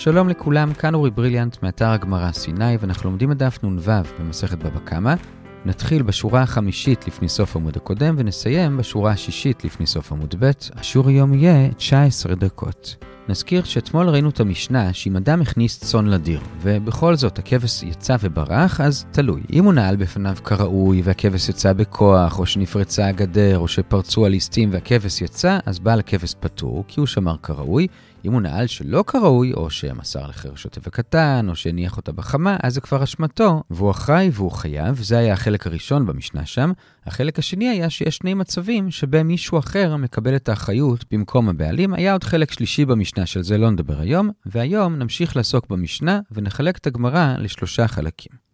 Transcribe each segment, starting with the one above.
שלום לכולם, כאן אורי בריליאנט מאתר הגמרא סיני, ואנחנו לומדים את דף נ"ו במסכת בבא קמא. נתחיל בשורה החמישית לפני סוף עמוד הקודם, ונסיים בשורה השישית לפני סוף עמוד ב'. השיעור היום יהיה 19 דקות. נזכיר שאתמול ראינו את המשנה שאם אדם הכניס צאן לדיר, ובכל זאת הכבש יצא וברח, אז תלוי. אם הוא נעל בפניו כראוי, והכבש יצא בכוח, או שנפרצה הגדר, או שפרצו הליסטים והכבש יצא, אז בעל הכבש פטור, כי הוא שמר כראוי. אם הוא נעל שלא כראוי, או שמסר לחר שוטה וקטן, או שהניח אותה בחמה, אז זה כבר אשמתו, והוא אחראי והוא חייב. זה היה החלק הראשון במשנה שם. החלק השני היה שיש שני מצבים שבהם מישהו אחר מקבל את האחריות במקום הבעלים. היה עוד חלק שלישי במשנה, של זה לא נדבר היום, והיום נמשיך לעסוק במשנה ונחלק את הגמרא לשלושה חלקים.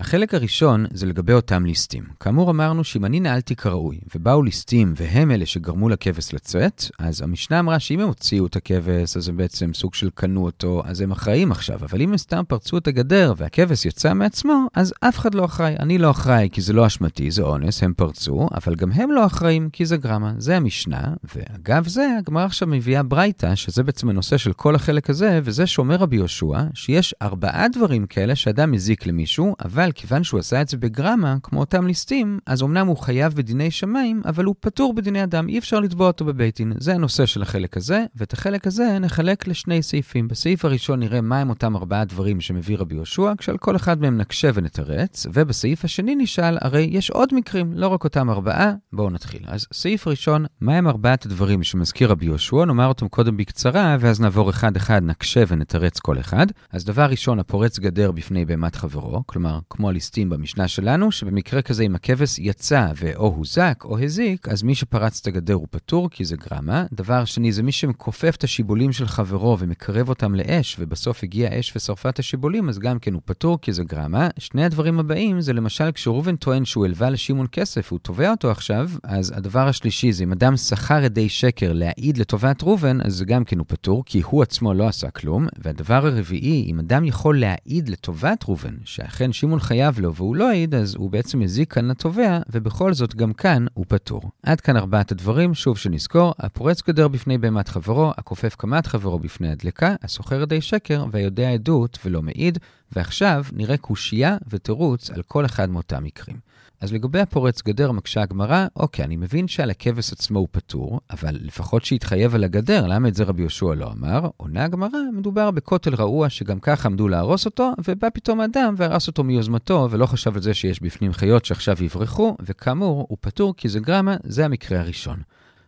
החלק הראשון זה לגבי אותם ליסטים. כאמור אמרנו שאם אני נעלתי כראוי, ובאו ליסטים והם אלה שגרמו לכבש לצאת, אז המשנה אמרה שאם הם הוציאו את הכבש, אז הם בעצם סוג של קנו אותו, אז הם אחראים עכשיו. אבל אם הם סתם פרצו את הגדר והכבש יצא מעצמו, אז אף אחד לא אחראי. אני לא אחראי כי זה לא אשמתי, זה אונס, הם פרצו, אבל גם הם לא אחראים כי זה גרמה. זה המשנה, ואגב זה, הגמרא עכשיו מביאה ברייתא, שזה בעצם הנושא של כל החלק הזה, וזה שאומר רבי יהושע, שיש ארבעה דברים כאלה שאדם מזיק למישהו, אבל אבל כיוון שהוא עשה את זה בגרמה, כמו אותם ליסטים, אז אמנם הוא חייב בדיני שמיים, אבל הוא פטור בדיני אדם, אי אפשר לתבוע אותו בבית דין. זה הנושא של החלק הזה, ואת החלק הזה נחלק לשני סעיפים. בסעיף הראשון נראה מהם אותם ארבעה דברים שמביא רבי יהושע, כשעל כל אחד מהם נקשה ונתרץ, ובסעיף השני נשאל, הרי יש עוד מקרים, לא רק אותם ארבעה, בואו נתחיל. אז סעיף ראשון, מהם ארבעת הדברים שמזכיר רבי יהושע, נאמר אותם קודם בקצרה, ואז נעבור אחד-אחד, נקשה ונתרץ כל אחד. אז דבר ראשון, הפורץ גדר בפני בהמת חברו, כלומר, כמו הליסטים במשנה שלנו, שבמקרה כזה אם הכבש יצא ואו הוזק או הזיק, אז מי שפרץ את הגדר הוא פטור, כי זה גרמה. דבר שני, זה מי שמכופף את השיבולים של חברו ומקרב אותם לאש, ובסוף הגיע אש ושרפה את השיבולים, אז גם כן הוא פטור, כי זה גרמה. שני הדברים הבאים זה למשל כשראובן טוען שהוא הלווה לשמעון כסף, הוא תובע אותו עכשיו, אז הדבר השלישי זה אם אדם שכר עדי שקר להעיד לטובת ראובן, אז זה גם כן הוא פטור, כי הוא עצמו לא עשה כלום. והדבר הרביעי, אם אדם יכול להעיד לטובת ראובן, שאכן שמעון חייב לו והוא לא העיד, אז הוא בעצם הזיק כאן לתובע, ובכל זאת גם כאן הוא פטור. עד כאן ארבעת הדברים, שוב שנזכור, הפורץ גדר בפני בהמת חברו, הכופף קמת חברו בפני הדלקה, הסוחר עדי שקר והיודע עדות ולא מעיד, ועכשיו נראה קושייה ותירוץ על כל אחד מאותם מקרים. אז לגבי הפורץ גדר מקשה הגמרא, אוקיי, אני מבין שעל הכבש עצמו הוא פטור, אבל לפחות שיתחייב על הגדר, למה את זה רבי יהושע לא אמר? עונה הגמרא, מדובר בכותל רעוע שגם ככה עמדו להרוס אותו, ובא פתאום אדם והרס אותו מיוזמתו, ולא חשב על זה שיש בפנים חיות שעכשיו יברחו, וכאמור, הוא פטור כי זה גרמה, זה המקרה הראשון.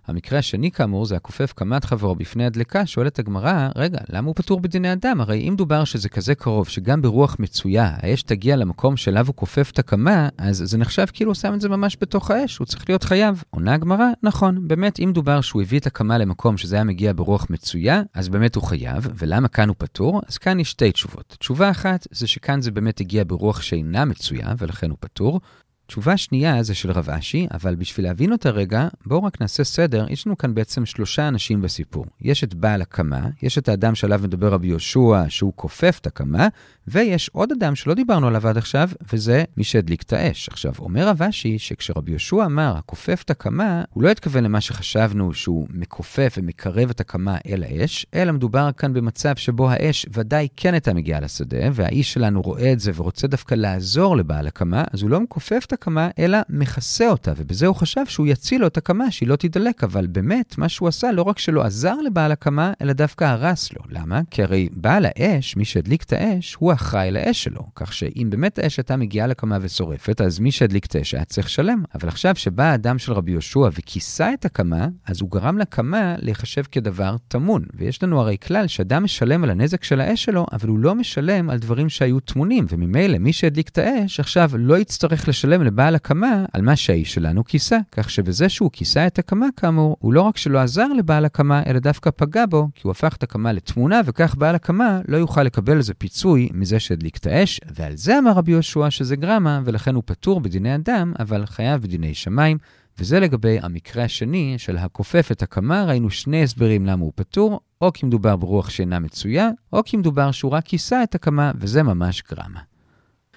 המקרה השני, כאמור, זה הכופף קמת חברו בפני הדלקה, שואלת הגמרא, רגע, למה הוא פטור בדיני אדם? הרי אם דובר שזה כזה קרוב, שגם ברוח מצויה, האש תגיע למקום שאליו הוא כופף את הקמה, אז זה נחשב כאילו הוא שם את זה ממש בתוך האש, הוא צריך להיות חייב. עונה הגמרא, נכון, באמת, אם דובר שהוא הביא את הקמה למקום שזה היה מגיע ברוח מצויה, אז באמת הוא חייב, ולמה כאן הוא פטור? אז כאן יש שתי תשובות. תשובה אחת, זה שכאן זה באמת הגיע ברוח שאינה מצויה, ולכן הוא פטור. תשובה שנייה זה של רב אשי, אבל בשביל להבין אותה רגע, בואו רק נעשה סדר. יש לנו כאן בעצם שלושה אנשים בסיפור. יש את בעל הקמה, יש את האדם שעליו מדבר רבי יהושע, שהוא כופף את הקמה, ויש עוד אדם שלא דיברנו עליו עד עכשיו, וזה מי שהדליק את האש. עכשיו, אומר רב אשי שכשרבי יהושע אמר, הכופף את הקמה, הוא לא התכוון למה שחשבנו שהוא מכופף ומקרב את הקמה אל האש, אלא מדובר כאן במצב שבו האש ודאי כן הייתה מגיעה לשדה, והאיש שלנו רואה את זה ורוצה דווקא לעזור לבעל הקמה, אז הוא לא מכופף את הקמה, אלא מכסה אותה, ובזה הוא חשב שהוא יציל לו את הקמה, שהיא לא תידלק, אבל באמת, מה שהוא עשה לא רק שלא עזר לבעל הקמה, אלא דווקא הרס לו. למה? כי הרי בעל האש, מי שהדליק את האש, הוא אחראי לאש שלו. כך שאם באמת האש הייתה מגיעה לקמה ושורפת, אז מי שהדליק את האש היה צריך לשלם. אבל עכשיו שבא האדם של רבי יהושע וכיסה את הקמה, אז הוא גרם לקמה להיחשב כדבר טמון. ויש לנו הרי כלל שאדם משלם על הנזק של האש שלו, אבל הוא לא משלם על דברים שהיו טמונים, וממילא מי שהדליק את האש עכשיו לא יצטרך לשלם לבעל הקמה על מה שהאיש שלנו כיסה. כך שבזה שהוא כיסה את הקמה כאמור, הוא לא רק שלא עזר לבעל הקמה, אלא דווקא פגע בו, כי הוא הפך את הקמה לתמונה, וכך בעל הקמה לא יוכל לקבל איזה פיצוי מזה שהדליק את האש, ועל זה אמר רבי יהושע שזה גרמה, ולכן הוא פטור בדיני אדם, אבל חייב בדיני שמיים. וזה לגבי המקרה השני של הכופף את הקמה, ראינו שני הסברים למה הוא פטור, או כי מדובר ברוח שאינה מצויה, או כי מדובר שהוא רק כיסה את הקמה, וזה ממש גרמה.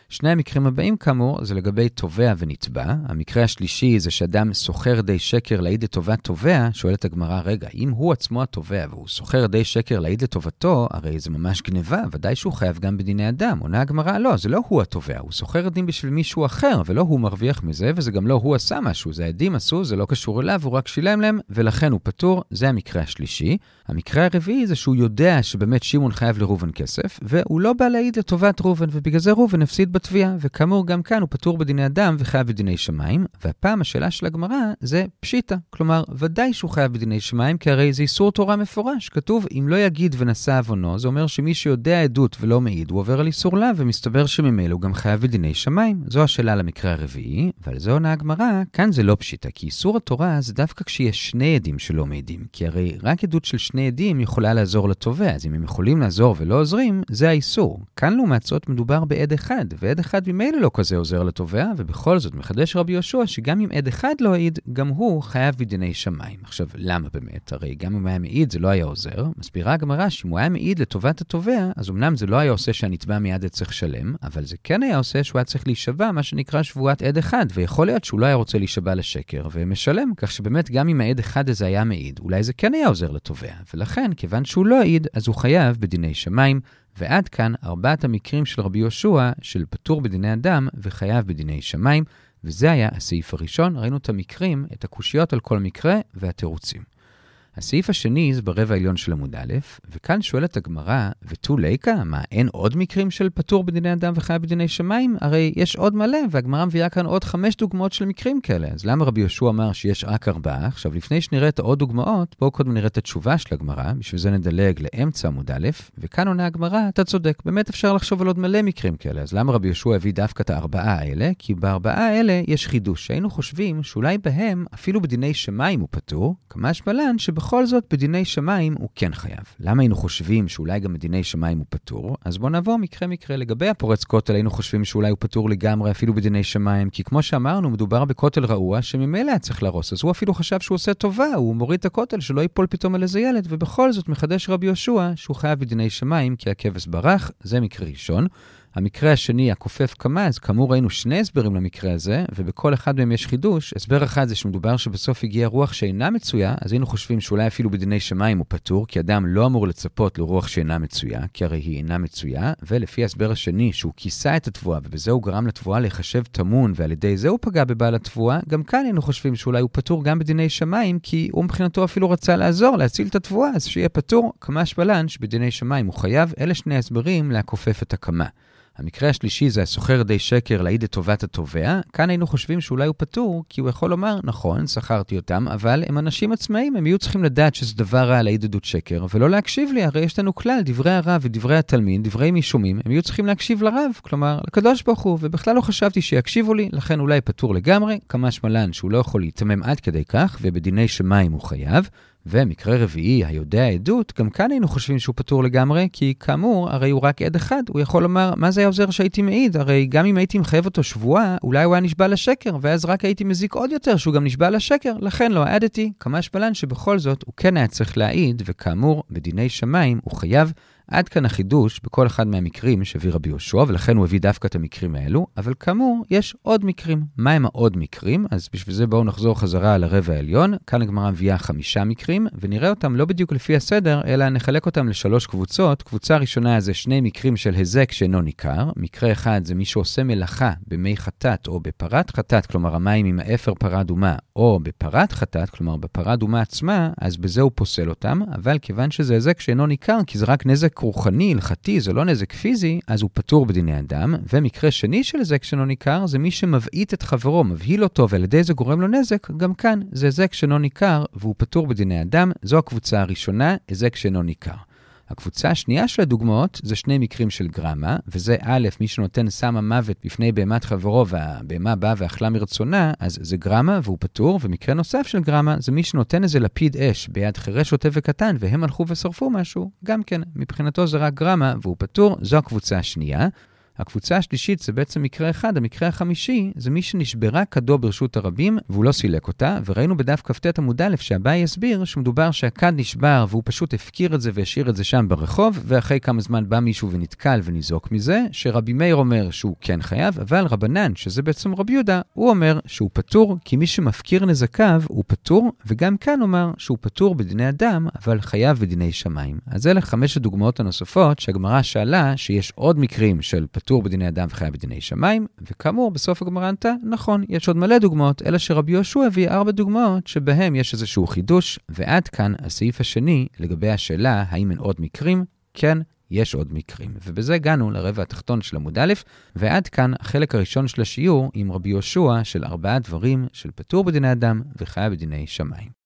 שני המקרים הבאים, כאמור, זה לגבי תובע ונתבע. המקרה השלישי זה שאדם סוחר די שקר להעיד לטובת תובע, שואלת הגמרא, רגע, אם הוא עצמו התובע והוא סוחר די שקר להעיד לטובתו, הרי זה ממש גניבה, ודאי שהוא חייב גם בדיני אדם. עונה הגמרא, לא, זה לא הוא התובע, הוא סוחר עדים בשביל מישהו אחר, ולא הוא מרוויח מזה, וזה גם לא הוא עשה משהו, זה העדים עשו, זה לא קשור אליו, הוא רק שילם להם, ולכן הוא פטור, זה המקרה השלישי. המקרה הרביעי זה שהוא יודע שבאמת שמעון חייב לראובן כסף, והוא לא בא להעיד לטובת ראובן, ובגלל זה ראובן הפסיד בתביעה, וכאמור גם כאן הוא פטור בדיני אדם וחייב בדיני שמיים, והפעם השאלה של הגמרא זה פשיטא, כלומר, ודאי שהוא חייב בדיני שמיים, כי הרי זה איסור תורה מפורש. כתוב, אם לא יגיד ונשא עוונו, זה אומר שמי שיודע עדות ולא מעיד, הוא עובר על איסור לאו, ומסתבר שממילא הוא גם חייב בדיני שמיים. זו השאלה למקרה הרביעי, ועל זה עונה הגמרא, כאן זה לא פשיטא, כי איסור התורה זה דווקא כשיש שני עדים שלא מעידים, כי הרי רק עדות של שני עדים יכולה לעזור לתובע, אז אם הם יכולים לעזור ולא עוזרים, זה האיסור. כאן לעומת זאת מדובר בעד אחד, ועד אחד ממילא לא כזה עוזר לתובע, ובכל זאת מחדש רבי יהושע שגם אם עד אחד לא העיד, גם הוא חייב בדיני שמיים. עכשיו, למה באמת? הרי גם אם היה מעיד זה לא היה עוזר. מסבירה הגמרא שאם הוא היה מעיד לטובת התובע, אז אמנם זה לא היה עושה שהנתבע מיד היה צריך לשלם, אבל זה כן היה עושה שהוא היה צריך להישבע, מה שנקרא שבועת עד אחד, ויכול להיות שהוא לא היה רוצה להישבע לשקר, ומשלם. כך שבאמת גם אם העד אחד הזה היה מעיד, אולי זה כן היה עוזר לתובע. ולכן, כיוון שהוא לא העיד, אז הוא חייב בדיני שמיים. ועד כאן ארבעת המקרים של רבי יהושע, של פטור בדיני אדם וחייב בדיני שמיים, וזה היה הסעיף הראשון. ראינו את המקרים, את הקושיות על כל מקרה והתירוצים. הסעיף השני זה ברבע העליון של עמוד א', וכאן שואלת הגמרא, ותו ליקה, מה, אין עוד מקרים של פטור בדיני אדם וחייב בדיני שמיים? הרי יש עוד מלא, והגמרא מביאה כאן עוד חמש דוגמאות של מקרים כאלה. אז למה רבי יהושע אמר שיש רק ארבעה? עכשיו, לפני שנראה את העוד דוגמאות, בואו קודם נראה את התשובה של הגמרא, בשביל זה נדלג לאמצע עמוד א', וכאן עונה הגמרא, אתה צודק, באמת אפשר לחשוב על עוד מלא מקרים כאלה. אז למה רבי יהושע הביא דווקא את הארבעה האלה? כי בארבעה האלה יש חידוש, שהיינו חושבים שאולי בהם, אפילו בדיני שמיים הוא פטור, בכל זאת, בדיני שמיים הוא כן חייב. למה היינו חושבים שאולי גם בדיני שמיים הוא פטור? אז בואו נעבור מקרה-מקרה. לגבי הפורץ כותל, היינו חושבים שאולי הוא פטור לגמרי אפילו בדיני שמיים, כי כמו שאמרנו, מדובר בכותל רעוע שממילא היה צריך להרוס. אז הוא אפילו חשב שהוא עושה טובה, הוא מוריד את הכותל, שלא ייפול פתאום על איזה ילד, ובכל זאת מחדש רבי יהושע שהוא חייב בדיני שמיים, כי הכבש ברח, זה מקרה ראשון. המקרה השני, הכופף קמה, אז כאמור ראינו שני הסברים למקרה הזה, ובכל אחד מהם יש חידוש. הסבר אחד זה שמדובר שבסוף הגיעה רוח שאינה מצויה, אז היינו חושבים שאולי אפילו בדיני שמיים הוא פטור, כי אדם לא אמור לצפות לרוח שאינה מצויה, כי הרי היא אינה מצויה, ולפי ההסבר השני, שהוא כיסה את התבואה, ובזה הוא גרם לתבואה להיחשב טמון, ועל ידי זה הוא פגע בבעל התבואה, גם כאן היינו חושבים שאולי הוא פטור גם בדיני שמיים, כי הוא מבחינתו אפילו רצה לעזור, להציל את התבואה, אז שיהיה פטור, כמה שבלן שבדיני שמיים הוא חייב, אלה שני הסברים להכופף את הקמה. המקרה השלישי זה הסוחר די שקר להעיד את טובת התובע. כאן היינו חושבים שאולי הוא פטור, כי הוא יכול לומר, נכון, שכרתי אותם, אבל הם אנשים עצמאיים, הם יהיו צריכים לדעת שזה דבר רע להעיד עדות שקר, ולא להקשיב לי, הרי יש לנו כלל, דברי הרב ודברי התלמיד, דברי מישומים, הם יהיו צריכים להקשיב לרב, כלומר, לקדוש ברוך הוא, ובכלל לא חשבתי שיקשיבו לי, לכן אולי פטור לגמרי, כמה שמלן שהוא לא יכול להתמם עד כדי כך, ובדיני שמיים הוא חייב. ומקרה רביעי, היודע עדות, גם כאן היינו חושבים שהוא פטור לגמרי, כי כאמור, הרי הוא רק עד אחד, הוא יכול לומר, מה זה היה עוזר שהייתי מעיד? הרי גם אם הייתי מחייב אותו שבועה, אולי הוא היה נשבע לשקר, ואז רק הייתי מזיק עוד יותר שהוא גם נשבע לשקר, לכן לא העדתי. כמה שבלן שבכל זאת הוא כן היה צריך להעיד, וכאמור, בדיני שמיים הוא חייב עד כאן החידוש בכל אחד מהמקרים שהביא רבי יהושע, ולכן הוא הביא דווקא את המקרים האלו, אבל כאמור, יש עוד מקרים. מה הם העוד מקרים? אז בשביל זה בואו נחזור חזרה על הרבע העליון. כאן הגמרא מביאה חמישה מקרים, ונראה אותם לא בדיוק לפי הסדר, אלא נחלק אותם לשלוש קבוצות. קבוצה ראשונה זה שני מקרים של היזק שאינו ניכר. מקרה אחד זה מי שעושה מלאכה במי חטאת או בפרת חטאת, כלומר המים עם האפר פרה אדומה, או בפרת חטאת, כלומר בפרה אדומה עצמה, אז בזה הוא פוסל אותם, אבל כיוון שזה היזק שאינו ניכר, כי זה רק נזק רוחני, הלכתי, זה לא נזק פיזי, אז הוא פטור בדיני אדם. ומקרה שני של היזק שאינו ניכר, זה מי שמבעיט את חברו, מבהיל אותו, ועל ידי זה גורם לו נזק, גם כאן זה היזק שאינו ניכר, והוא פטור בדיני אדם. זו הקבוצה הראשונה, היזק שאינו ניכר. הקבוצה השנייה של הדוגמאות זה שני מקרים של גרמה, וזה א', מי שנותן סם המוות בפני בהמת חברו והבהמה באה ואכלה מרצונה, אז זה גרמה והוא פטור, ומקרה נוסף של גרמה זה מי שנותן איזה לפיד אש ביד חירש שוטה וקטן והם הלכו ושרפו משהו, גם כן, מבחינתו זה רק גרמה והוא פטור, זו הקבוצה השנייה. הקבוצה השלישית זה בעצם מקרה אחד, המקרה החמישי זה מי שנשברה כדו ברשות הרבים והוא לא סילק אותה, וראינו בדף כ"ט עמוד א' שאביי הסביר שמדובר שהכד נשבר והוא פשוט הפקיר את זה והשאיר את זה שם ברחוב, ואחרי כמה זמן בא מישהו ונתקל וניזוק מזה, שרבי מאיר אומר שהוא כן חייב, אבל רבנן, שזה בעצם רבי יהודה, הוא אומר שהוא פטור, כי מי שמפקיר נזקיו הוא פטור, וגם כאן אומר שהוא פטור בדיני אדם, אבל חייב בדיני שמיים. אז אלה חמש הדוגמאות הנוספות שהגמרא שאלה שיש עוד מקרים של פטור בדיני אדם וחייב בדיני שמיים, וכאמור, בסוף הגמרא ענתה, נכון, יש עוד מלא דוגמאות, אלא שרבי יהושע הביא ארבע דוגמאות שבהם יש איזשהו חידוש, ועד כאן הסעיף השני לגבי השאלה האם אין עוד מקרים, כן, יש עוד מקרים. ובזה הגענו לרבע התחתון של עמוד א', ועד כאן החלק הראשון של השיעור עם רבי יהושע של ארבעה דברים של פטור בדיני אדם וחיה בדיני שמיים.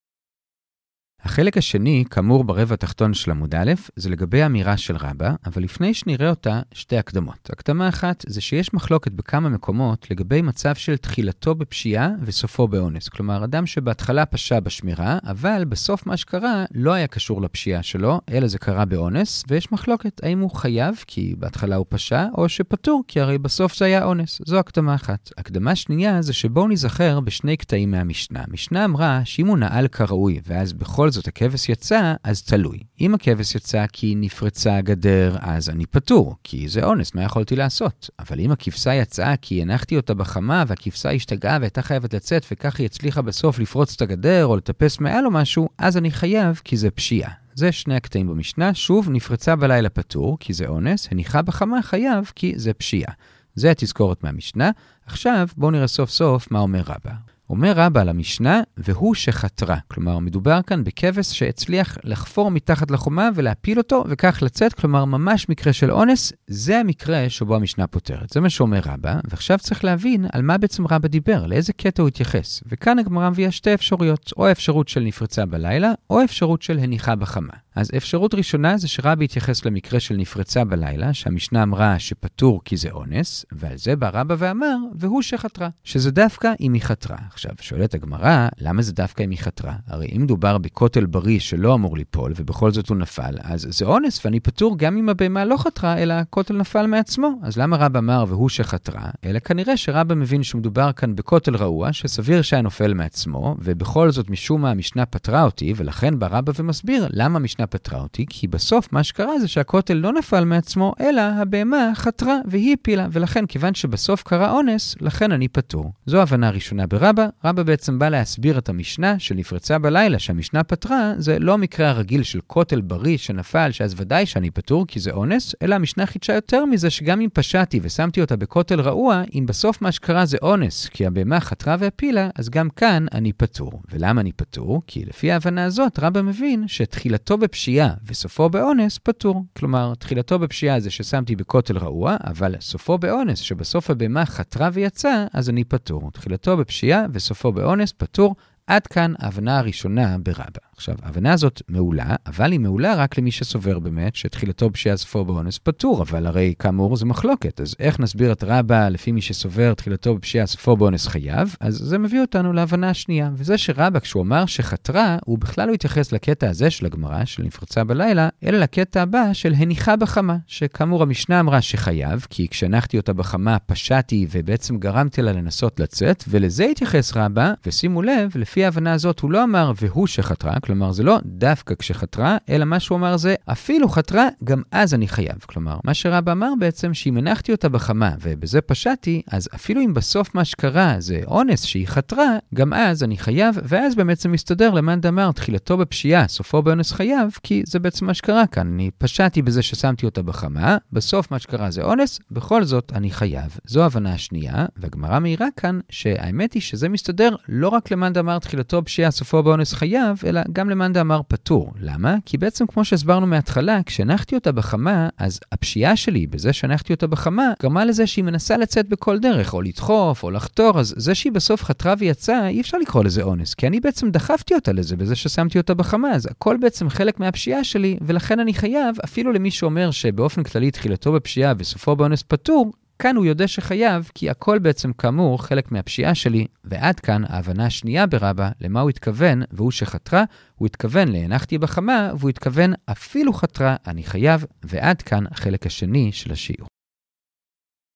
החלק השני, כאמור ברבע התחתון של עמוד א', זה לגבי אמירה של רבא, אבל לפני שנראה אותה, שתי הקדמות. הקדמה אחת זה שיש מחלוקת בכמה מקומות לגבי מצב של תחילתו בפשיעה וסופו באונס. כלומר, אדם שבהתחלה פשע בשמירה, אבל בסוף מה שקרה לא היה קשור לפשיעה שלו, אלא זה קרה באונס, ויש מחלוקת האם הוא חייב, כי בהתחלה הוא פשע, או שפטור, כי הרי בסוף זה היה אונס. זו הקדמה אחת. הקדמה שנייה זה שבואו ניזכר בשני קטעים מהמשנה. המשנה אמרה שאם הוא נעל כראוי, ואז בכל בכל זאת הכבש יצא, אז תלוי. אם הכבש יצא כי נפרצה הגדר, אז אני פטור, כי זה אונס, מה יכולתי לעשות? אבל אם הכבשה יצאה כי הנחתי אותה בחמה, והכבשה השתגעה והייתה חייבת לצאת, וכך היא הצליחה בסוף לפרוץ את הגדר או לטפס מעל או משהו, אז אני חייב, כי זה פשיעה. זה שני הקטעים במשנה. שוב, נפרצה בלילה פטור, כי זה אונס, הניחה בחמה חייב, כי זה פשיעה. זה התזכורת מהמשנה. עכשיו, בואו נראה סוף סוף מה אומר רבא. אומר רבא על המשנה, והוא שחתרה. כלומר, מדובר כאן בכבש שהצליח לחפור מתחת לחומה ולהפיל אותו, וכך לצאת, כלומר, ממש מקרה של אונס, זה המקרה שבו המשנה פותרת. זה מה שאומר רבא, ועכשיו צריך להבין על מה בעצם רבא דיבר, לאיזה קטע הוא התייחס. וכאן הגמרא מביאה שתי אפשרויות, או האפשרות של נפרצה בלילה, או האפשרות של הניחה בחמה. אז אפשרות ראשונה זה שרבי התייחס למקרה של נפרצה בלילה, שהמשנה אמרה שפטור כי זה אונס, ועל זה בא רבא ואמר, והוא שחתרה, שזה דווקא אם היא חתרה. עכשיו, שואלת הגמרא, למה זה דווקא אם היא חתרה? הרי אם מדובר בכותל בריא שלא אמור ליפול, ובכל זאת הוא נפל, אז זה אונס, ואני פטור גם אם הבהמה לא חתרה, אלא הכותל נפל מעצמו. אז למה רבא אמר והוא שחתרה? אלא כנראה שרבא מבין שמדובר כאן בכותל רעוע, שסביר שהיה נופל מעצמו, ובכל זאת משום מה המשנה פטרה אותי, ולכן בא רבא ומסביר למה המשנה פטרה אותי, כי בסוף מה שקרה זה שהכותל לא נפל מעצמו, אלא הבהמה חתרה והיא הפילה, ולכן כיוון שבסוף קרה אונס, לכן אני פטור. זו הבנה ראשונה ברבא, רבא בעצם בא להסביר את המשנה שנפרצה בלילה, שהמשנה פטרה, זה לא המקרה הרגיל של כותל בריא שנפל, שאז ודאי שאני פטור כי זה אונס, אלא המשנה חידשה יותר מזה שגם אם פשעתי ושמתי אותה בכותל רעוע, אם בסוף מה שקרה זה אונס, כי הבהמה חתרה והפילה, אז גם כאן אני פטור. ולמה אני פטור? כי לפי ההבנה הזאת, רבא מבין שתחילתו בפשיעה וסופו באונס פטור. כלומר, תחילתו בפשיעה זה ששמתי בכותל רעוע, אבל סופו באונס, שבסוף הבהמה חתרה ויצאה, אז אני פטור. תחילתו בפשיעה וסופו באונס פטור. עד כאן ההבנה הראשונה ברבא. עכשיו, ההבנה הזאת מעולה, אבל היא מעולה רק למי שסובר באמת שתחילתו פשיעה סופו באונס פטור, אבל הרי כאמור זה מחלוקת. אז איך נסביר את רבא לפי מי שסובר תחילתו בפשיעה סופו באונס חייב? אז זה מביא אותנו להבנה השנייה. וזה שרבא, כשהוא אמר שחתרה, הוא בכלל לא התייחס לקטע הזה של הגמרא, של נפרצה בלילה, אלא לקטע הבא של הניחה בחמה, שכאמור המשנה אמרה שחייב, כי כשהנחתי אותה בחמה פשעתי ובעצם גרמתי לה לנסות לצאת, ולזה התייחס רבא, ושימו לב, לפי ההבנה הזאת הוא לא אמר והוא שחתרה, כלומר, זה לא דווקא כשחתרה, אלא מה שהוא אמר זה, אפילו חתרה, גם אז אני חייב. כלומר, מה שרבא אמר בעצם, שאם הנחתי אותה בחמה ובזה פשעתי, אז אפילו אם בסוף מה שקרה זה אונס שהיא חתרה, גם אז אני חייב, ואז באמת זה מסתדר למאן דאמר, תחילתו בפשיעה, סופו באונס חייב, כי זה בעצם מה שקרה כאן. אני פשעתי בזה ששמתי אותה בחמה, בסוף מה שקרה זה אונס, בכל זאת אני חייב. זו ההבנה השנייה, והגמרא מעירה כאן שהאמת היא שזה מסתדר לא רק למאן דאמר תחילתו פשיעה, סופו באונס חייב, אלא גם למאן דאמר פטור. למה? כי בעצם כמו שהסברנו מההתחלה, כשהנחתי אותה בחמה, אז הפשיעה שלי בזה שהנחתי אותה בחמה, גרמה לזה שהיא מנסה לצאת בכל דרך, או לדחוף, או לחתור, אז זה שהיא בסוף חתרה ויצאה, אי אפשר לקרוא לזה אונס, כי אני בעצם דחפתי אותה לזה בזה ששמתי אותה בחמה, אז הכל בעצם חלק מהפשיעה שלי, ולכן אני חייב, אפילו למי שאומר שבאופן כללי תחילתו בפשיעה וסופו באונס פטור, כאן הוא יודע שחייב, כי הכל בעצם כאמור חלק מהפשיעה שלי, ועד כאן ההבנה השנייה ברבה למה הוא התכוון, והוא שחתרה, הוא התכוון להנחתי בחמה, והוא התכוון אפילו חתרה, אני חייב, ועד כאן החלק השני של השיעור.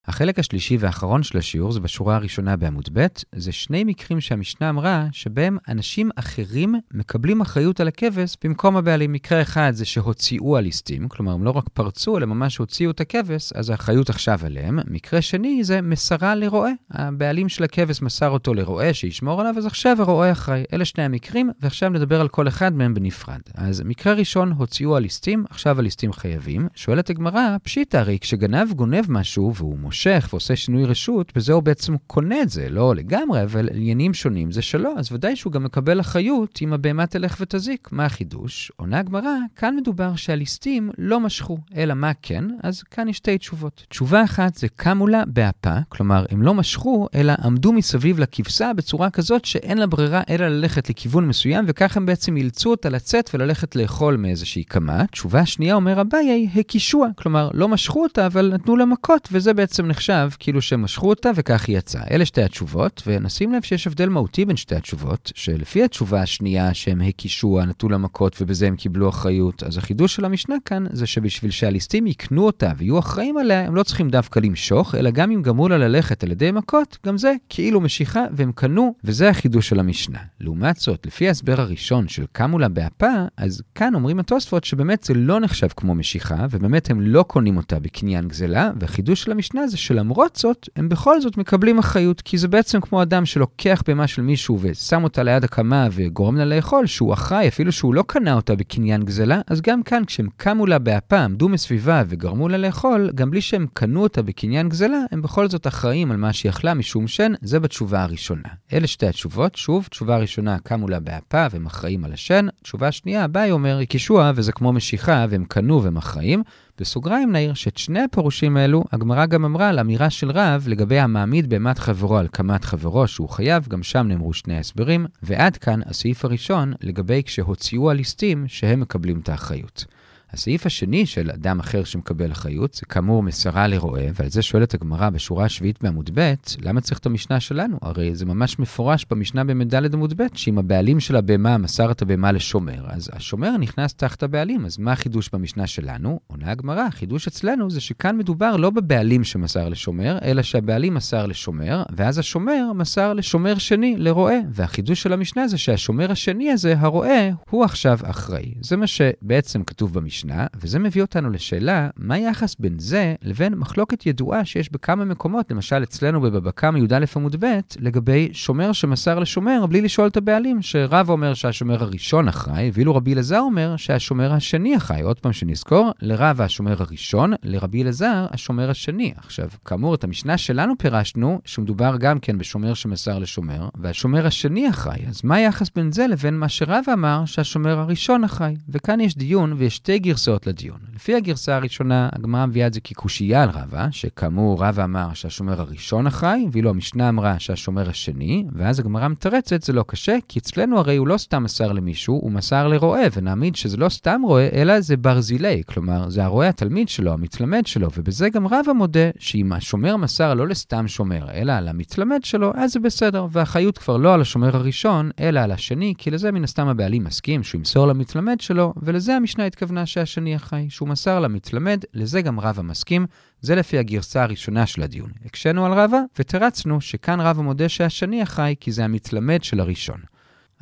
החלק השלישי והאחרון של השיעור זה בשורה הראשונה בעמוד ב', זה שני מקרים שהמשנה אמרה שבהם אנשים אחרים מקבלים אחריות על הכבש במקום הבעלים. מקרה אחד זה שהוציאו הליסטים, כלומר הם לא רק פרצו, אלא ממש הוציאו את הכבש, אז האחריות עכשיו עליהם. מקרה שני זה מסרה לרועה. הבעלים של הכבש מסר אותו לרועה שישמור עליו, אז עכשיו הרועה אחראי. אלה שני המקרים, ועכשיו נדבר על כל אחד מהם בנפרד. אז מקרה ראשון, הוציאו הליסטים, עכשיו הליסטים חייבים. שואלת הגמרא, פשיטא, הרי כשגנב גונב משהו והוא מושך ועושה שינוי רשות, בזה הוא בעצם קונה את זה, לא לגמרי, אבל עניינים שונים זה שלו, אז ודאי שהוא גם מקבל אחריות אם הבהמה תלך ותזיק. מה החידוש? עונה הגמרא, כאן מדובר שהליסטים לא משכו, אלא מה כן? אז כאן יש שתי תשובות. תשובה אחת זה קמו לה באפה, כלומר, הם לא משכו, אלא עמדו מסביב לכבשה בצורה כזאת שאין לה ברירה אלא ללכת לכיוון מסוים, וכך הם בעצם אילצו אותה לצאת וללכת לאכול מאיזושהי קמה. תשובה שנייה אומר אביי, הקישוע, כלומר, לא משכו אותה, אבל נתנו לה מכות, וזה בעצם נחשב כאילו שהם משכו אותה וכך היא יצאה. אלה שתי התשובות, ונשים לב שיש הבדל מהותי בין שתי התשובות, שלפי התשובה השנייה שהם הקישוע, נתנו לה מכות ובזה הם קיבלו אחריות, אז החידוש של המשנה כאן זה שבשביל שהליסטים יקנו אותה ויהיו אחראים עליה, הם לא צריכים דווקא למשוך, אלא גם אם גמרו לה ללכת על ידי מכות, גם זה כאילו משיכה והם קנו, וזה החידוש של המשנה. לעומת זאת, לפי ההסבר הראשון של קמו לה באפה, אז כאן אומרים התוספות שבאמת זה לא נחשב כמו משיכה, ובאמת הם לא קונים אותה בקניין גזלה, והחידוש של המשנה זה שלמרות זאת, הם בכל זאת מקבלים אחריות, כי זה בעצם כמו אדם שלוקח בהמה של מישהו ושם אותה ליד הקמה וגורם לה לאכול, שהוא אחראי, אפילו שהוא לא קנה אותה בקניין גזלה, אז גם כאן, כשהם קמו לה באפה, עמדו מסביבה וגרמו לה לאכול, גם בלי שהם קנו אותה בקניין גזלה, הם בכל זאת אחראים על מה שהיא אכלה משום שן, זה בתשובה הראשונה. אלה שתי התשובות, שוב, תשובה ראשונה, קמו לה באפה והם אחראים על השן, תשובה שנייה, ביי אומר, הקישוע וזה כמו משיכה והם קנו והם אחראים. בסוגריים נעיר שאת שני הפירושים האלו, הגמרא גם אמרה על אמירה של רב לגבי המעמיד בהמת חברו על קמת חברו שהוא חייב, גם שם נאמרו שני הסברים, ועד כאן הסעיף הראשון לגבי כשהוציאו הליסטים שהם מקבלים את האחריות. הסעיף השני של אדם אחר שמקבל אחריות, זה כאמור מסרה לרועה, ועל זה שואלת הגמרא בשורה השביעית בעמוד ב', למה צריך את המשנה שלנו? הרי זה ממש מפורש במשנה במ"ד עמוד ב', שאם הבעלים של הבהמה מסר את הבהמה לשומר, אז השומר נכנס תחת הבעלים, אז מה החידוש במשנה שלנו? עונה הגמרא, החידוש אצלנו זה שכאן מדובר לא בבעלים שמסר לשומר, אלא שהבעלים מסר לשומר, ואז השומר מסר לשומר שני, לרועה, והחידוש של המשנה זה שהשומר השני הזה, הרועה, הוא עכשיו אחראי. זה מה שבעצם כתוב במשנה. המשנה, וזה מביא אותנו לשאלה, מה היחס בין זה לבין מחלוקת ידועה שיש בכמה מקומות, למשל אצלנו בבבא קמא י"א עמוד ב', לגבי שומר שמסר לשומר בלי לשאול את הבעלים, שרב אומר שהשומר הראשון אחראי, ואילו רבי אלעזר אומר שהשומר השני אחראי. עוד פעם שנזכור, לרב השומר הראשון, לרבי אלעזר השומר השני. עכשיו, כאמור, את המשנה שלנו פירשנו, שמדובר גם כן בשומר שמסר לשומר, והשומר השני אחראי. אז מה היחס בין זה לבין מה שרב אמר שהשומר הראשון אחראי? וכאן יש דיון ויש שתי גרסאות לדיון. לפי הגרסה הראשונה, הגמרא מביאה את זה כקושייה על רבא, שכאמור רבא אמר שהשומר הראשון אחראי, ואילו המשנה אמרה שהשומר השני, ואז הגמרא מתרצת, זה לא קשה, כי אצלנו הרי הוא לא סתם מסר למישהו, הוא מסר לרועה, ונעמיד שזה לא סתם רועה, אלא זה ברזילי, כלומר, זה הרועה התלמיד שלו, המתלמד שלו, ובזה גם רבא מודה שאם השומר מסר לא לסתם שומר, אלא על המתלמד שלו, אז זה בסדר, והאחריות כבר לא על השומר הראשון, אלא על השני, כי לזה מן הסתם הבעלים מסכים שהוא ימסור למתלמד שלו, ולזה המשנה התכוונה שהשני אחראי, שהוא מסר למתלמד, לזה גם רבא מסכים, זה לפי הגרסה הראשונה של הדיון. הקשינו על רבא, ותרצנו שכאן רבא מודה שהשני אחראי כי זה המתלמד של הראשון.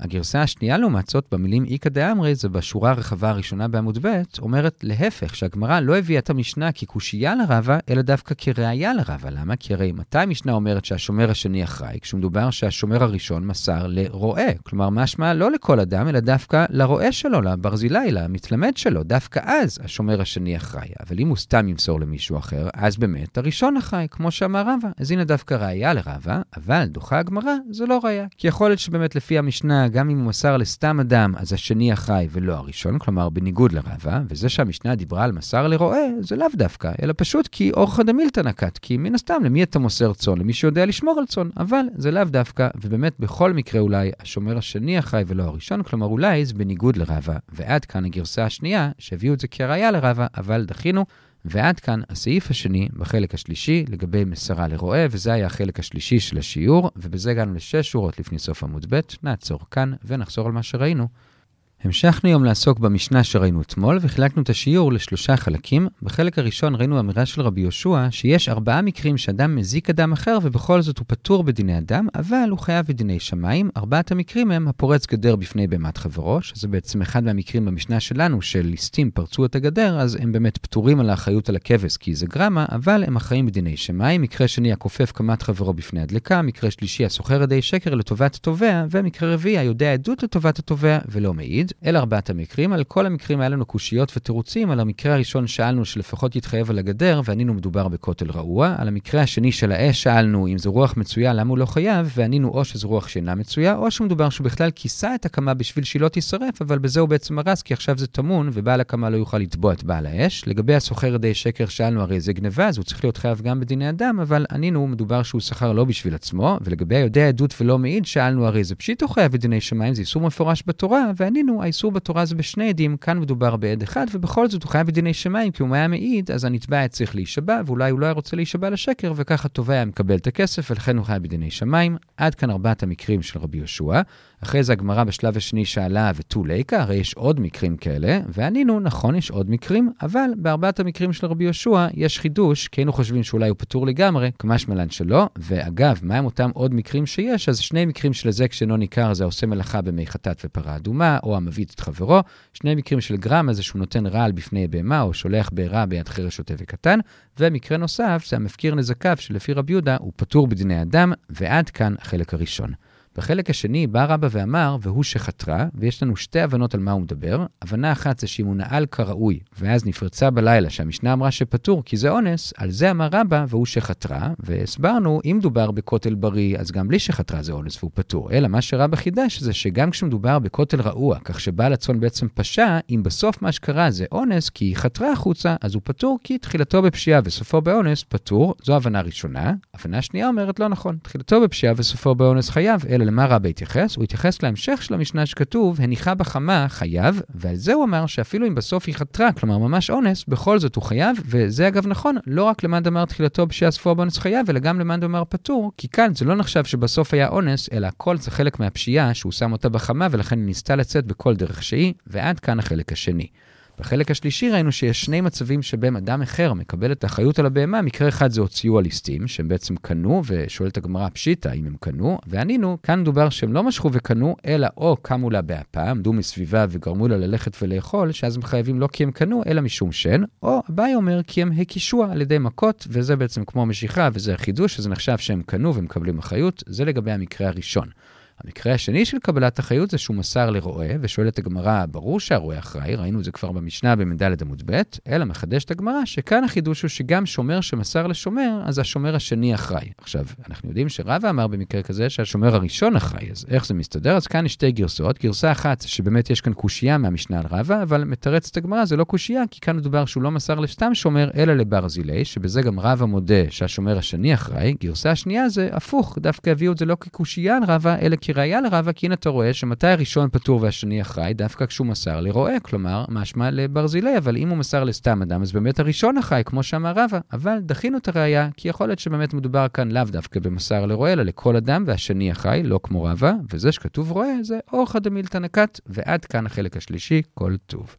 הגרסה השנייה לעומת זאת, במילים איכא דאמרי, זה בשורה הרחבה הראשונה בעמוד ב', אומרת להפך, שהגמרא לא הביאה את המשנה כקושייה לרבה, אלא דווקא כראיה לרבה. למה? כי הרי מתי המשנה אומרת שהשומר השני אחראי? כשמדובר שהשומר הראשון מסר לרועה. כלומר, משמע לא לכל אדם, אלא דווקא לרועה שלו, לברזילי, למתלמד שלו. דווקא אז השומר השני אחראי. אבל אם הוא סתם ימסור למישהו אחר, אז באמת הראשון אחראי, כמו שאמר רבא. אז הנה דווקא ראיה לרבה, אבל דוחה הגמרא, זה לא ראיה. כי יכול להיות שבאמת לפי המשנה, גם אם הוא מסר לסתם אדם, אז השני אחראי ולא הראשון, כלומר בניגוד לרבה, וזה שהמשנה דיברה על מסר לרועה, זה לאו דווקא, אלא פשוט כי אורחא דמילתא נקט, כי מן הסתם, למי אתה מוסר צאן? למי שיודע לשמור על צאן, אבל זה לאו דווקא, ובאמת בכל מקרה אולי השומר השני אחראי ולא הראשון, כלומר אולי זה בניגוד לרבה, ועד כאן הגרסה השנייה, שהביאו את זה כראיה לרבה, אבל דחינו. ועד כאן הסעיף השני בחלק השלישי לגבי מסרה לרועה, וזה היה החלק השלישי של השיעור, ובזה הגענו לשש שורות לפני סוף עמוד ב', נעצור כאן ונחזור על מה שראינו. המשכנו היום לעסוק במשנה שראינו אתמול, וחילקנו את השיעור לשלושה חלקים. בחלק הראשון ראינו אמירה של רבי יהושע, שיש ארבעה מקרים שאדם מזיק אדם אחר, ובכל זאת הוא פטור בדיני אדם, אבל הוא חייב בדיני שמיים. ארבעת המקרים הם הפורץ גדר בפני בהמת חברו, שזה בעצם אחד מהמקרים במשנה שלנו, של ליסטים פרצו את הגדר, אז הם באמת פטורים על האחריות על הכבש כי זה גרמה, אבל הם אחראים בדיני שמיים. מקרה שני, הכופף קמת חברו בפני הדלקה, מקרה שלישי, הסוחר ידי שקר לטובת התובע, ומקרה רביעי, היודע עדות לטובת התובע ולא מעיד. אלה ארבעת המקרים. על כל המקרים היה לנו קושיות ותירוצים. על המקרה הראשון שאלנו שלפחות יתחייב על הגדר, וענינו מדובר בכותל רעוע. על המקרה השני של האש שאלנו אם זו רוח מצויה, למה הוא לא חייב, וענינו או שזו רוח שאינה מצויה, או שמדובר שהוא בכלל כיסה את הקמה בשביל שהיא לא תישרף, אבל בזה הוא בעצם הרס, כי עכשיו זה טמון, ובעל הקמה לא יוכל לתבוע את בעל האש. לגבי הסוחר ידי שקר שאלנו, הרי זה גניבה, אז הוא צריך להיות חייב גם בדיני אדם, אבל ענינו, מדובר שהוא שכר לא בשביל עצמו. ולגבי היודע עדות ולא מעיד, שאלנו, הרי זה פשיטו חייב בדיני שמיים, זה איסור מפורש בתורה, וענינו, האיסור בתורה זה בשני עדים, כאן מדובר בעד אחד, ובכל זאת הוא חייב בדיני שמיים, כי אם הוא היה מעיד, אז הנתבע היה צריך להישבע, ואולי הוא לא היה רוצה להישבע לשקר, וככה תובע היה מקבל את הכסף, ולכן הוא חייב בדיני שמיים. עד כאן ארבעת המקרים של רבי יהושע. אחרי זה הגמרא בשלב השני שאלה ותו ליקה, הרי יש עוד מקרים כאלה, וענינו, נכון, יש עוד מקרים, אבל בארבעת המקרים של רבי יהושע יש חידוש, כי היינו חושבים שאולי הוא פטור לגמרי, כמש מלן שלא, ואגב, מהם אותם עוד מקרים שיש? אז שני מקרים של היזק שאינו ניכר זה העושה מלאכה במי חטאת ופרה אדומה, או המביא את חברו, שני מקרים של גרם, זה שהוא נותן רעל בפני בהמה, או שולח בעירה ביד חרש שוטה וקטן, ומקרה נוסף זה המפקיר נזקיו, שלפי רבי יהודה הוא פטור בדיני אדם, ועד כאן החלק הראשון. בחלק השני בא רבא ואמר, והוא שחתרה, ויש לנו שתי הבנות על מה הוא מדבר. הבנה אחת זה שאם הוא נעל כראוי, ואז נפרצה בלילה, שהמשנה אמרה שפטור כי זה אונס, על זה אמר רבא, והוא שחתרה, והסברנו, אם דובר בכותל בריא, אז גם בלי שחתרה זה אונס והוא פטור. אלא מה שרבא חידש זה שגם כשמדובר בכותל רעוע, כך שבעל הצאן בעצם פשע, אם בסוף מה שקרה זה אונס, כי היא חתרה החוצה, אז הוא פטור כי תחילתו בפשיעה וסופו באונס, פטור. זו הבנה ראשונה. הבנה שנייה אומרת לא נכון, תחילתו בפשיעה וסופו באונס חייב, אלא למה רבא התייחס? הוא התייחס להמשך של המשנה שכתוב, הניחה בחמה חייב, ועל זה הוא אמר שאפילו אם בסוף היא חתרה, כלומר ממש אונס, בכל זאת הוא חייב, וזה אגב נכון, לא רק למאן דאמר תחילתו סופו באונס חייב, אלא גם למאן דאמר פטור, כי כאן זה לא נחשב שבסוף היה אונס, אלא הכל זה חלק מהפשיעה שהוא שם אותה בחמה, ולכן היא ניסתה לצאת בכל דרך שהיא, ועד כאן החלק השני. בחלק השלישי ראינו שיש שני מצבים שבהם אדם אחר מקבל את האחריות על הבהמה. מקרה אחד זה הוציאו הליסטים, שהם בעצם קנו, ושואלת הגמרא פשיטא אם הם קנו, וענינו, כאן מדובר שהם לא משכו וקנו, אלא או קמו לה באפה, עמדו מסביבה וגרמו לה ללכת ולאכול, שאז הם חייבים לא כי הם קנו, אלא משום שן, או אביי אומר כי הם הקישוה על ידי מכות, וזה בעצם כמו משיכה, וזה החידוש, שזה נחשב שהם קנו ומקבלים אחריות, זה לגבי המקרה הראשון. המקרה השני של קבלת אחריות זה שהוא מסר לרועה, ושואלת הגמרא, ברור שהרועה אחראי, ראינו את זה כבר במשנה במ"ד עמוד ב', אלא מחדשת הגמרא שכאן החידוש הוא שגם שומר שמסר לשומר, אז השומר השני אחראי. עכשיו, אנחנו יודעים שרבא אמר במקרה כזה שהשומר הראשון אחראי, אז איך זה מסתדר? אז כאן יש שתי גרסאות. גרסה אחת, שבאמת יש כאן קושייה מהמשנה על רבא, אבל מתרצת הגמרא, זה לא קושייה, כי כאן מדובר שהוא לא מסר לסתם שומר, אלא לברזילי, שבזה גם רבא מודה שהשומר השני אחראי. גרסה השנייה זה הפוך, דווקא הביאו את זה לא כקושייה על רבא, אלא כראיה כי הנה אתה רואה שמתי הראשון פטור והשני אחראי, דווקא כשהוא מסר לרועה, כלומר, משמע לברזילי, אבל אם הוא מסר לסתם אדם, אז באמת הראשון אחראי, כמו שאמר רבא. אבל דחינו את הראייה, כי יכול להיות שבאמת מדובר כאן לאו דווקא במסר לרועה, אלא לכל אדם, והשני אחראי, לא כמו רבא, וזה שכתוב רועה זה אורחא דמילתא נקת, ועד כאן החלק השלישי, כל טוב.